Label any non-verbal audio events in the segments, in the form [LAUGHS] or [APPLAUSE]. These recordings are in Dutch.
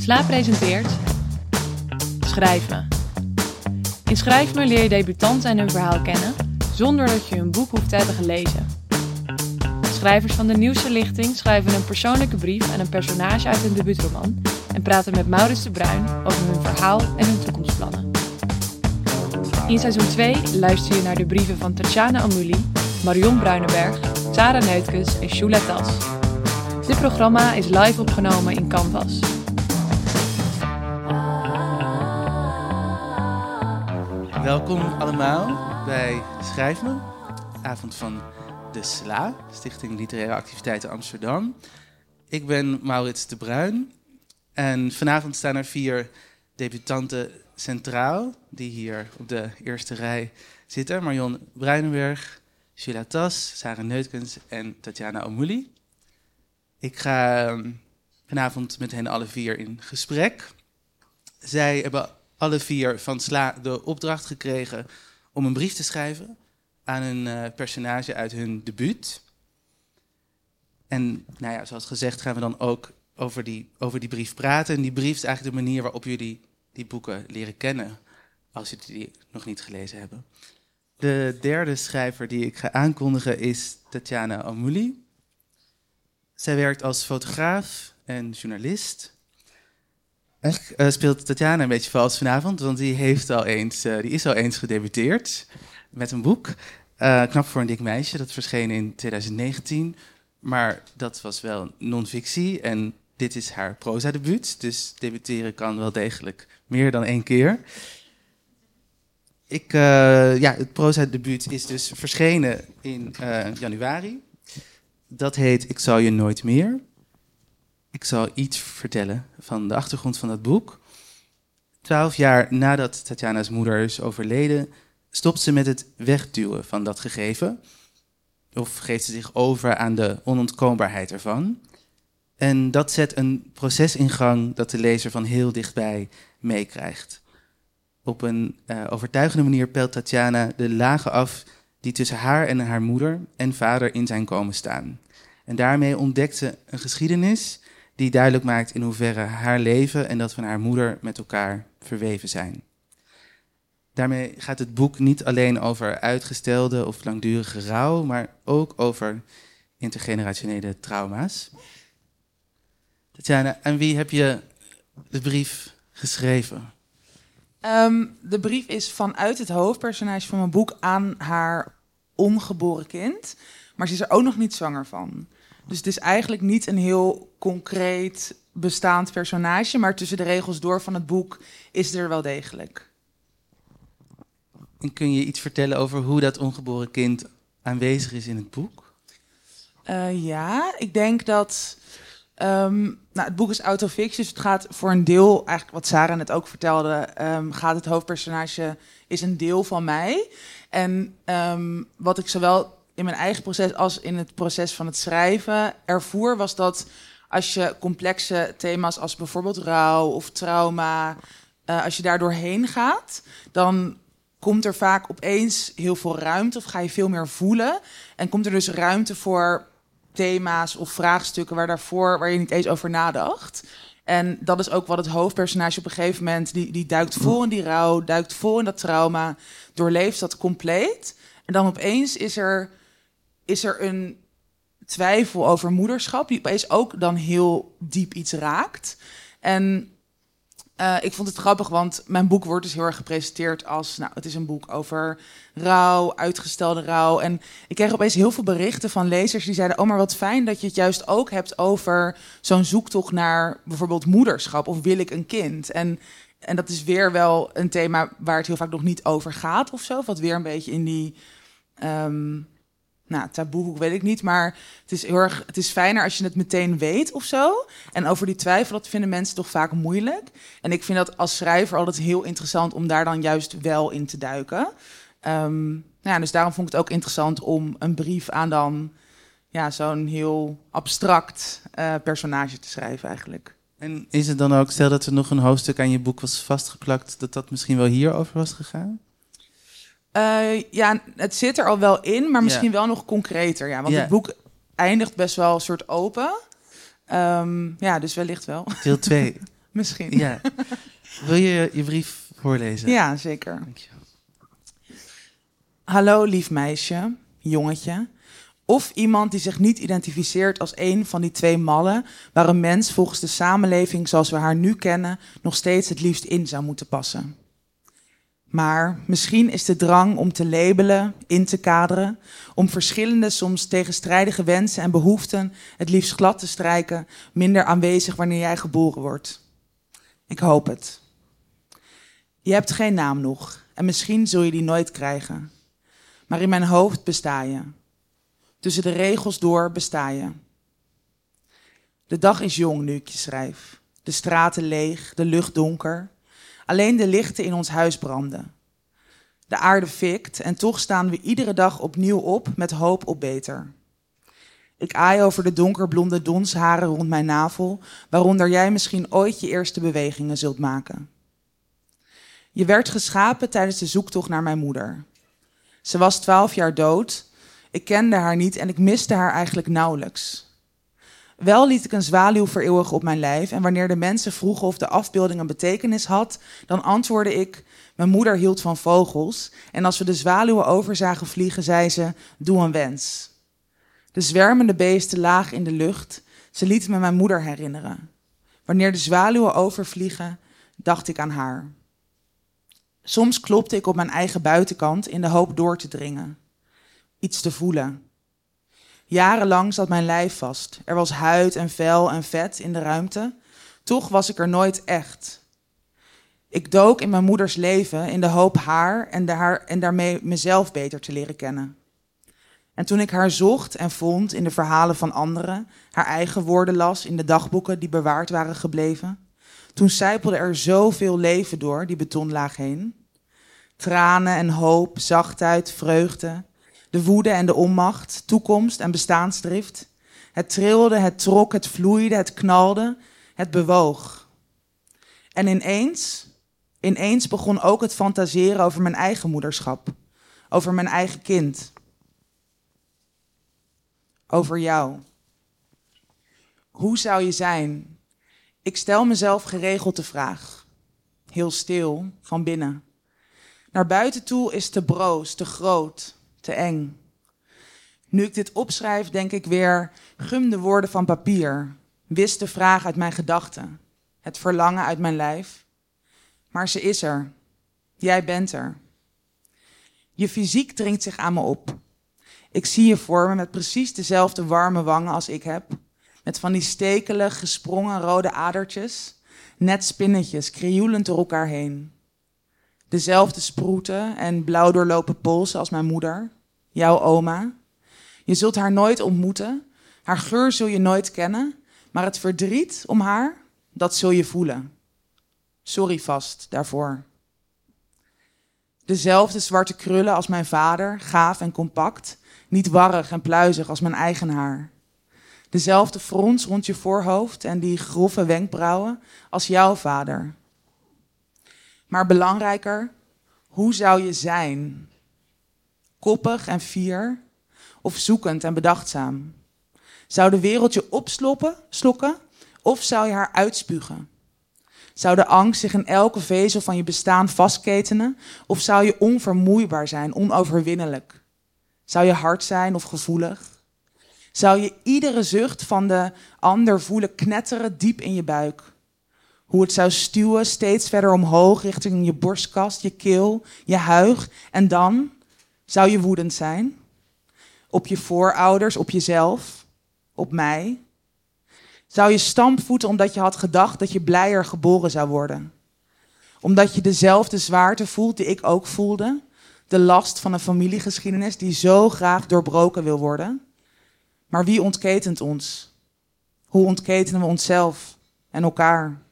Slaap presenteert Schrijf me. In Schrijf me leer je debutanten en hun verhaal kennen zonder dat je hun boek hoeft te hebben gelezen. Schrijvers van de nieuwste lichting schrijven een persoonlijke brief aan een personage uit hun debuutroman en praten met Maurits de Bruin over hun verhaal en hun toekomstplannen. In seizoen 2 luister je naar de brieven van Tatjana Amouli, Marion Bruinenberg, Sarah Neutkes en Shula Tas. Dit programma is live opgenomen in Canvas. Welkom allemaal bij Schrijf Me, avond van de SLA, Stichting Literaire Activiteiten Amsterdam. Ik ben Maurits de Bruin en vanavond staan er vier debutanten centraal, die hier op de eerste rij zitten. Marion Bruinenberg, Sheila Tas, Sarah Neutkens en Tatjana Omouli. Ik ga ehm, vanavond met hen alle vier in gesprek. Zij hebben alle vier van Sla de opdracht gekregen om een brief te schrijven aan een uh, personage uit hun debuut. En nou ja, zoals gezegd gaan we dan ook over die, over die brief praten. En die brief is eigenlijk de manier waarop jullie die boeken leren kennen, als jullie die nog niet gelezen hebben. De derde schrijver die ik ga aankondigen is Tatjana Amouli. Zij werkt als fotograaf en journalist. Eigenlijk uh, speelt Tatjana een beetje vals vanavond, want die, heeft al eens, uh, die is al eens gedebuteerd met een boek. Uh, Knap voor een dik meisje, dat verscheen in 2019. Maar dat was wel non-fictie en dit is haar proza-debuut. Dus debuteren kan wel degelijk meer dan één keer. Ik, ja, het proza-debuut is dus verschenen in januari. Dat heet Ik zal je nooit meer. Ik zal iets vertellen van de achtergrond van dat boek. Twaalf jaar nadat Tatjana's moeder is overleden, stopt ze met het wegduwen van dat gegeven. Of geeft ze zich over aan de onontkoombaarheid ervan. En dat zet een proces in gang dat de lezer van heel dichtbij meekrijgt. Op een uh, overtuigende manier pelt Tatjana de lagen af die tussen haar en haar moeder en vader in zijn komen staan. En daarmee ontdekt ze een geschiedenis die duidelijk maakt in hoeverre haar leven en dat van haar moeder met elkaar verweven zijn. Daarmee gaat het boek niet alleen over uitgestelde of langdurige rouw, maar ook over intergenerationele trauma's. Tatjana, aan wie heb je de brief geschreven? Um, de brief is vanuit het hoofdpersonage van mijn boek aan haar ongeboren kind. Maar ze is er ook nog niet zwanger van. Dus het is eigenlijk niet een heel concreet bestaand personage, maar tussen de regels door van het boek is er wel degelijk. En kun je iets vertellen over hoe dat ongeboren kind aanwezig is in het boek? Uh, ja, ik denk dat. Um, nou, het boek is autofictie, dus het gaat voor een deel, eigenlijk wat Sarah net ook vertelde, um, gaat het hoofdpersonage is een deel van mij. En um, wat ik zowel in mijn eigen proces als in het proces van het schrijven ervoer, was dat als je complexe thema's als bijvoorbeeld rouw of trauma, uh, als je daar doorheen gaat, dan komt er vaak opeens heel veel ruimte of ga je veel meer voelen. En komt er dus ruimte voor thema's of vraagstukken waar daarvoor waar je niet eens over nadacht. En dat is ook wat het hoofdpersonage op een gegeven moment, die, die duikt vol in die rouw, duikt vol in dat trauma, doorleeft dat compleet. En dan opeens is er is er een twijfel over moederschap, die opeens ook dan heel diep iets raakt. En uh, ik vond het grappig, want mijn boek wordt dus heel erg gepresenteerd als, nou, het is een boek over rouw, uitgestelde rouw. En ik kreeg opeens heel veel berichten van lezers die zeiden, oh, maar wat fijn dat je het juist ook hebt over zo'n zoektocht naar bijvoorbeeld moederschap of wil ik een kind. En, en dat is weer wel een thema waar het heel vaak nog niet over gaat of zo, wat weer een beetje in die... Um, nou, taboehoek weet ik niet, maar het is erg, het is fijner als je het meteen weet of zo. En over die twijfel, dat vinden mensen toch vaak moeilijk. En ik vind dat als schrijver altijd heel interessant om daar dan juist wel in te duiken. Um, nou ja, dus daarom vond ik het ook interessant om een brief aan dan ja, zo'n heel abstract uh, personage te schrijven eigenlijk. En is het dan ook, stel dat er nog een hoofdstuk aan je boek was vastgeplakt, dat dat misschien wel hierover was gegaan? Uh, ja, het zit er al wel in, maar misschien wel nog concreter. Ja, want het boek eindigt best wel een soort open. Um, ja, dus wellicht wel. Deel 2. [LAUGHS] Misschien. Ja. Wil je je brief voorlezen? Ja, zeker. Dank je. Hallo lief meisje, jongetje. Of iemand die zich niet identificeert als een van die twee mallen waar een mens volgens de samenleving zoals we haar nu kennen nog steeds het liefst in zou moeten passen. Maar misschien is de drang om te labelen, in te kaderen, om verschillende, soms tegenstrijdige wensen en behoeften het liefst glad te strijken, minder aanwezig wanneer jij geboren wordt. Ik hoop het. Je hebt geen naam nog en misschien zul je die nooit krijgen. Maar in mijn hoofd besta je. Tussen de regels door besta je. De dag is jong nu ik je schrijf. De straten leeg, de lucht donker. Alleen de lichten in ons huis branden. De aarde fikt en toch staan we iedere dag opnieuw op met hoop op beter. Ik aai over de donkerblonde donsharen rond mijn navel, waaronder jij misschien ooit je eerste bewegingen zult maken. Je werd geschapen tijdens de zoektocht naar mijn moeder. Ze was twaalf jaar dood. Ik kende haar niet en ik miste haar eigenlijk nauwelijks. Wel liet ik een zwaluw vereeuwigen op mijn lijf en wanneer de mensen vroegen of de afbeelding een betekenis had, dan antwoordde ik: Mijn moeder hield van vogels en als we de zwaluwen over zagen vliegen, zei ze: Doe een wens. De zwermende beesten lagen in de lucht. Ze lieten me mijn moeder herinneren. Wanneer de zwaluwen overvliegen, dacht ik aan haar. Soms klopte ik op mijn eigen buitenkant in de hoop door te dringen. Iets te voelen. Jarenlang zat mijn lijf vast. Er was huid en vel en vet in de ruimte. Toch was ik er nooit echt. Ik dook in mijn moeders leven in de hoop haar en, haar en daarmee mezelf beter te leren kennen. En toen ik haar zocht en vond in de verhalen van anderen, haar eigen woorden las in de dagboeken die bewaard waren gebleven, toen sijpelde er zoveel leven door die betonlaag heen. Tranen en hoop, zachtheid, vreugde, de woede en de onmacht, toekomst en bestaansdrift. Het trilde, het trok, het vloeide, het knalde, het bewoog. En ineens, ineens begon ook het fantaseren over mijn eigen moederschap, over mijn eigen kind, over jou. Hoe zou je zijn? Ik stel mezelf geregeld de vraag, heel stil, van binnen. Naar buiten toe is te broos, te groot, te eng. Nu ik dit opschrijf, denk ik weer: gum de woorden van papier. Wist de vraag uit mijn gedachten. Het verlangen uit mijn lijf. Maar ze is er. Jij bent er. Je fysiek dringt zich aan me op. Ik zie je voor me met precies dezelfde warme wangen als ik heb. Met van die stekelig gesprongen rode adertjes. Net spinnetjes, krioelend door elkaar heen. Dezelfde sproeten en blauw doorlopen polsen als mijn moeder. Jouw oma. Je zult haar nooit ontmoeten. Haar geur zul je nooit kennen. Maar het verdriet om haar, dat zul je voelen. Sorry vast daarvoor. Dezelfde zwarte krullen als mijn vader, gaaf en compact. Niet warrig en pluizig als mijn eigen haar. Dezelfde frons rond je voorhoofd en die grove wenkbrauwen als jouw vader. Maar belangrijker, hoe zou je zijn? Koppig en fier of zoekend en bedachtzaam? Zou de wereld je opsloppen, slokken of zou je haar uitspugen? Zou de angst zich in elke vezel van je bestaan vastketenen of zou je onvermoeibaar zijn, onoverwinnelijk? Zou je hard zijn of gevoelig? Zou je iedere zucht van de ander voelen knetteren diep in je buik? Hoe het zou stuwen steeds verder omhoog richting je borstkast, je keel, je huig. En dan zou je woedend zijn. Op je voorouders, op jezelf, op mij. Zou je stampvoeten omdat je had gedacht dat je blijer geboren zou worden. Omdat je dezelfde zwaarte voelt die ik ook voelde. De last van een familiegeschiedenis die zo graag doorbroken wil worden. Maar wie ontketent ons? Hoe ontketenen we onszelf en elkaar?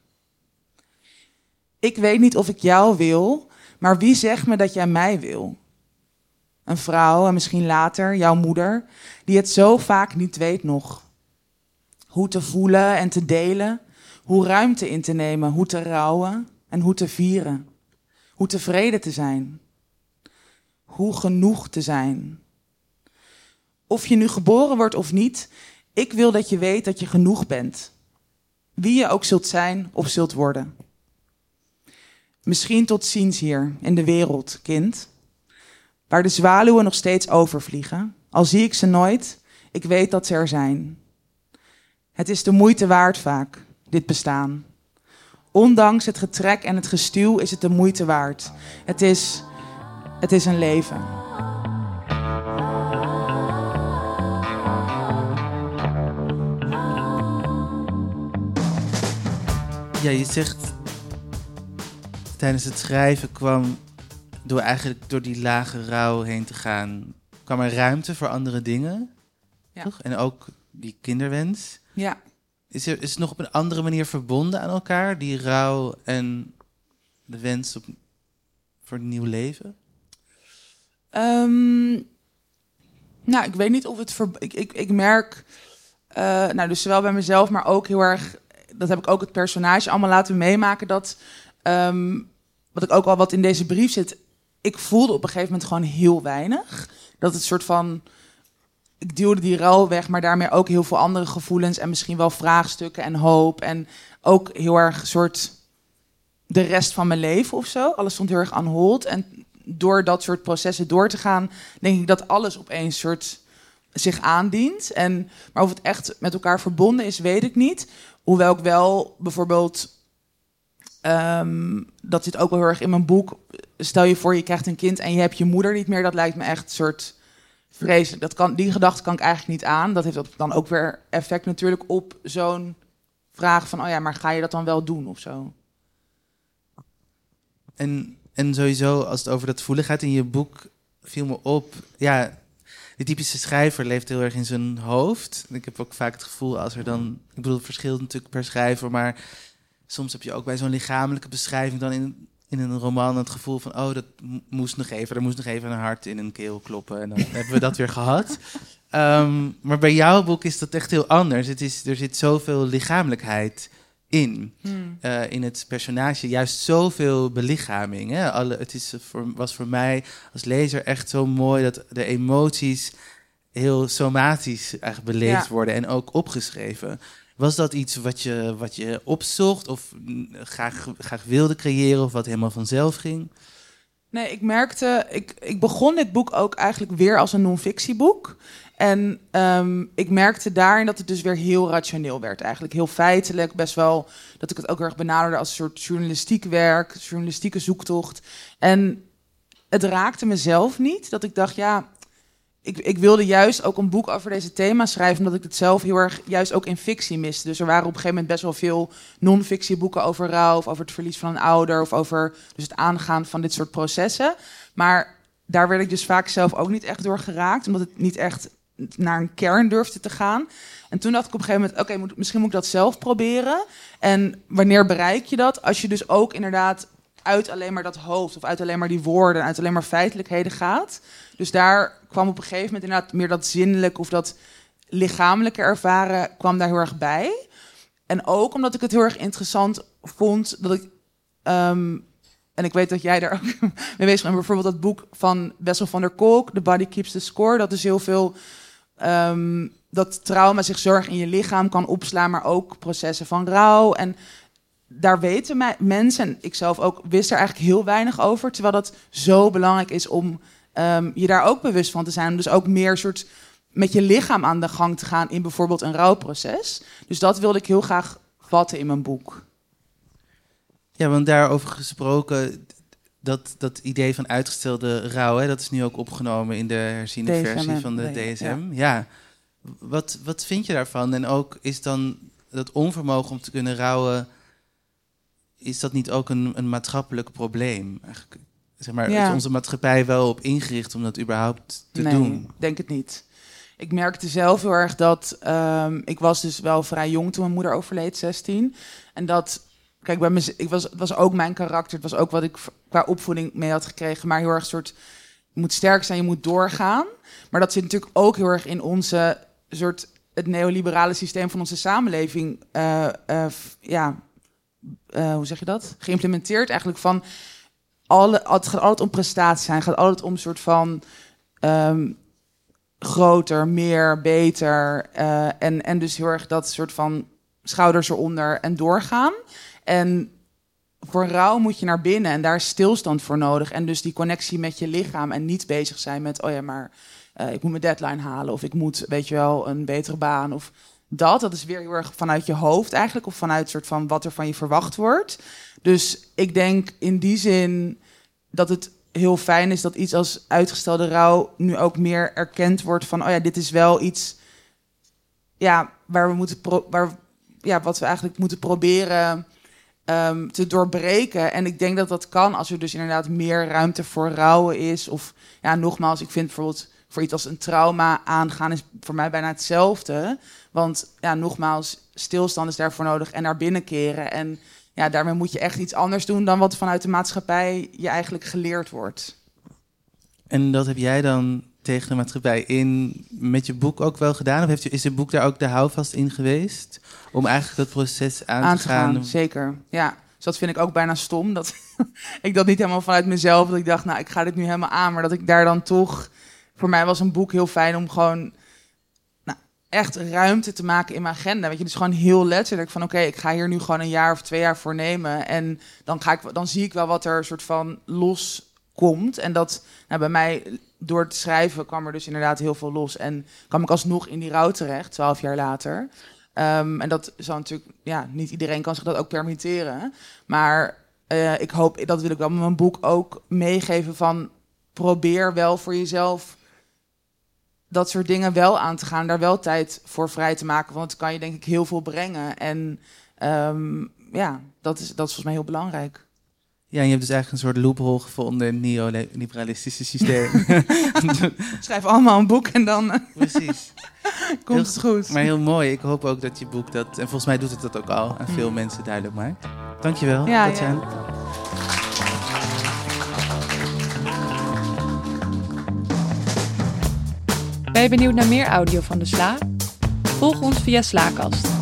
Ik weet niet of ik jou wil, maar wie zegt me dat jij mij wil? Een vrouw en misschien later jouw moeder, die het zo vaak niet weet nog. Hoe te voelen en te delen, hoe ruimte in te nemen, hoe te rouwen en hoe te vieren. Hoe tevreden te zijn. Hoe genoeg te zijn. Of je nu geboren wordt of niet, ik wil dat je weet dat je genoeg bent. wie je ook zult zijn of zult worden. Misschien tot ziens hier in de wereld, kind, waar de zwaluwen nog steeds overvliegen. Al zie ik ze nooit, ik weet dat ze er zijn. Het is de moeite waard vaak, dit bestaan. Ondanks het getrek en het gestuw is het de moeite waard. Het is, het is een leven. Ja, je zegt tijdens het schrijven kwam door eigenlijk door die lage rouw heen te gaan, kwam er ruimte voor andere dingen. Ja. Toch? En ook die kinderwens. Ja. Is, er, is het nog op een andere manier verbonden aan elkaar, die rouw en de wens op, voor een nieuw leven? Ehm, nou, ik weet niet of het. Ver... Ik, ik, ik merk, eh, nou, dus zowel bij mezelf, maar ook heel erg. Dat heb ik ook het personage allemaal laten meemaken. Dat, ehm, wat ik ook al wat in deze brief zit. Ik voelde op een gegeven moment gewoon heel weinig. Dat het soort van. Ik duwde die rouw weg, maar daarmee ook heel veel andere gevoelens. En misschien wel vraagstukken en hoop. En ook heel erg soort. De rest van mijn leven of zo. Alles stond heel erg aan hold. En door dat soort processen door te gaan, denk ik dat alles opeens soort zich aandient. En, maar of het echt met elkaar verbonden is, weet ik niet. Hoewel ik wel bijvoorbeeld. Ehm, dat zit ook wel heel erg in mijn boek. Stel je voor, je krijgt een kind en je hebt je moeder niet meer. Dat lijkt me echt een soort vreselijk. Dat kan, die gedachte kan ik eigenlijk niet aan. Dat heeft dan ook weer effect natuurlijk op zo'n vraag van... oh ja, maar ga je dat dan wel doen of zo? En, en sowieso, als het over dat voeligheid in je boek viel me op. Ja, de typische schrijver leeft heel erg in zijn hoofd. Ik heb ook vaak het gevoel als er dan. Ik bedoel, het verschilt natuurlijk per schrijver, maar soms heb je ook bij zo'n lichamelijke beschrijving dan in, in een roman het gevoel van: oh, dat mo- moest nog even. Er moest nog even een hart in een keel kloppen. En dan [LAUGHS] hebben we dat weer gehad. Ehm, maar bij jouw boek is dat echt heel anders. Het is, er zit zoveel lichamelijkheid in eh, in het personage juist zoveel belichaming. Hè? Alle, het is voor, was voor mij als lezer echt zo mooi dat de emoties heel somatisch eigenlijk beleefd Ja. worden en ook opgeschreven. Was dat iets wat je, wat je opzocht of graag, graag wilde creëren of wat helemaal vanzelf ging? Nee, ik merkte, ik, ik begon dit boek ook eigenlijk weer als een non-fictieboek. En ehm, ik merkte daarin dat het dus weer heel rationeel werd. Eigenlijk heel feitelijk, best wel dat ik het ook erg benaderde als een soort journalistiek werk, journalistieke zoektocht. En het raakte mezelf niet, dat ik dacht, ja, ik, ik wilde juist ook een boek over deze thema's schrijven, omdat ik het zelf heel erg juist ook in fictie miste. Dus er waren op een gegeven moment best wel veel non-fictieboeken over rouw, of over het verlies van een ouder, of over dus het aangaan van dit soort processen. Maar daar werd ik dus vaak zelf ook niet echt door geraakt, omdat het niet echt naar een kern durfde te gaan. En toen dacht ik op een gegeven moment, oké, misschien moet ik dat zelf proberen. En wanneer bereik je dat? Als je dus ook inderdaad uit alleen maar dat hoofd, of uit alleen maar die woorden, uit alleen maar feitelijkheden gaat. Dus daar kwam op een gegeven moment inderdaad meer dat zinnelijke of dat lichamelijke ervaren kwam daar heel erg bij. En ook omdat ik het heel erg interessant vond dat ik. ehm, en ik weet dat jij daar ook [LAUGHS] mee bezig bent. Bijvoorbeeld dat boek van Wessel van der Kolk, The Body Keeps the Score. Dat is heel veel. ehm, dat trauma zich zorg in je lichaam kan opslaan, maar ook processen van rouw. En daar weten mij, mensen, en ik zelf ook, wist er eigenlijk heel weinig over. Terwijl dat zo belangrijk is om ehm, je daar ook bewust van te zijn. Om dus ook meer soort met je lichaam aan de gang te gaan in bijvoorbeeld een rouwproces. Dus dat wilde ik heel graag vatten in mijn boek. Ja, want daarover gesproken, dat, dat idee van uitgestelde rouw, hè, dat is nu ook opgenomen in de herziene DSM, versie van de ja. DSM. Ja. Wat, wat vind je daarvan? En ook is dan dat onvermogen om te kunnen rouwen, is dat niet ook een, een maatschappelijk probleem? Eigenlijk, zeg maar, Ja. is onze maatschappij wel op ingericht om dat überhaupt te nee, doen? denk het niet. Ik merkte zelf heel erg dat... ehm, ik was dus wel vrij jong toen mijn moeder overleed, 16. En dat... Kijk, bij mez- ik was, het was ook mijn karakter. Het was ook wat ik qua opvoeding mee had gekregen. Maar heel erg soort... Je moet sterk zijn, je moet doorgaan. Maar dat zit natuurlijk ook heel erg in onze soort... Het neoliberale systeem van onze samenleving. eh, eh, ja, eh, hoe zeg je dat? Geïmplementeerd eigenlijk van... Alle, het gaat altijd om prestatie zijn. Gaat altijd om een soort van... ehm, groter, meer, beter. eh, en, en dus heel erg dat soort van schouders eronder en doorgaan. En voor rouw moet je naar binnen en daar is stilstand voor nodig. En dus die connectie met je lichaam en niet bezig zijn met, oh ja, maar uh, ik moet mijn deadline halen of ik moet, weet je wel, een betere baan of dat. Dat is weer heel erg vanuit je hoofd eigenlijk of vanuit soort van wat er van je verwacht wordt. Dus ik denk in die zin dat het heel fijn is dat iets als uitgestelde rouw nu ook meer erkend wordt van, oh ja, dit is wel iets, ja, waar we moeten, waar, ja, wat we eigenlijk moeten proberen um, te doorbreken. En ik denk dat dat kan als er dus inderdaad meer ruimte voor rouwen is. Of ja, nogmaals, ik vind bijvoorbeeld voor iets als een trauma aangaan is voor mij bijna hetzelfde. Want ja, nogmaals, stilstand is daarvoor nodig en naar binnen keren. En ja, daarmee moet je echt iets anders doen dan wat vanuit de maatschappij je eigenlijk geleerd wordt. En dat heb jij dan tegen de maatschappij in met je boek ook wel gedaan? Of heeft is het boek daar ook de houvast in geweest? Om eigenlijk dat proces aan, te, gaan? Zeker, ja. Dus dat vind ik ook bijna stom. Dat [LAUGHS] ik dat niet helemaal vanuit mezelf. Dat ik dacht, nou, ik ga dit nu helemaal aan. Maar dat ik daar dan toch. Voor mij was een boek heel fijn om gewoon. Echt ruimte te maken in mijn agenda. Weet je, dus gewoon heel letterlijk van oké, ik ga hier nu gewoon een jaar of twee jaar voor nemen. En dan, ga ik, dan zie ik wel wat er soort van los komt. En dat nou, bij mij, door te schrijven, kwam er dus inderdaad heel veel los. En kwam ik alsnog in die rouw terecht, twaalf jaar later. Um, en dat zal natuurlijk, ja, niet iedereen kan zich dat ook permitteren. Maar uh, ik hoop, dat wil ik wel met mijn boek ook meegeven van probeer wel voor jezelf dat soort dingen wel aan te gaan, daar wel tijd voor vrij te maken, want het kan je denk ik heel veel brengen. En um, ja, dat is, dat is volgens mij heel belangrijk. Ja, en je hebt dus eigenlijk een soort loophole gevonden in het neoliberalistische systeem. [LAUGHS] Schrijf allemaal een boek en dan [LAUGHS] Precies. [LAUGHS] komt het goed. Maar heel mooi. Ik hoop ook dat je boek dat... En volgens mij doet het dat ook al aan veel mm. mensen duidelijk maakt. Dankjewel, ja, Ja. Ben je benieuwd naar meer audio van De Sla? Volg ons via Slaakast.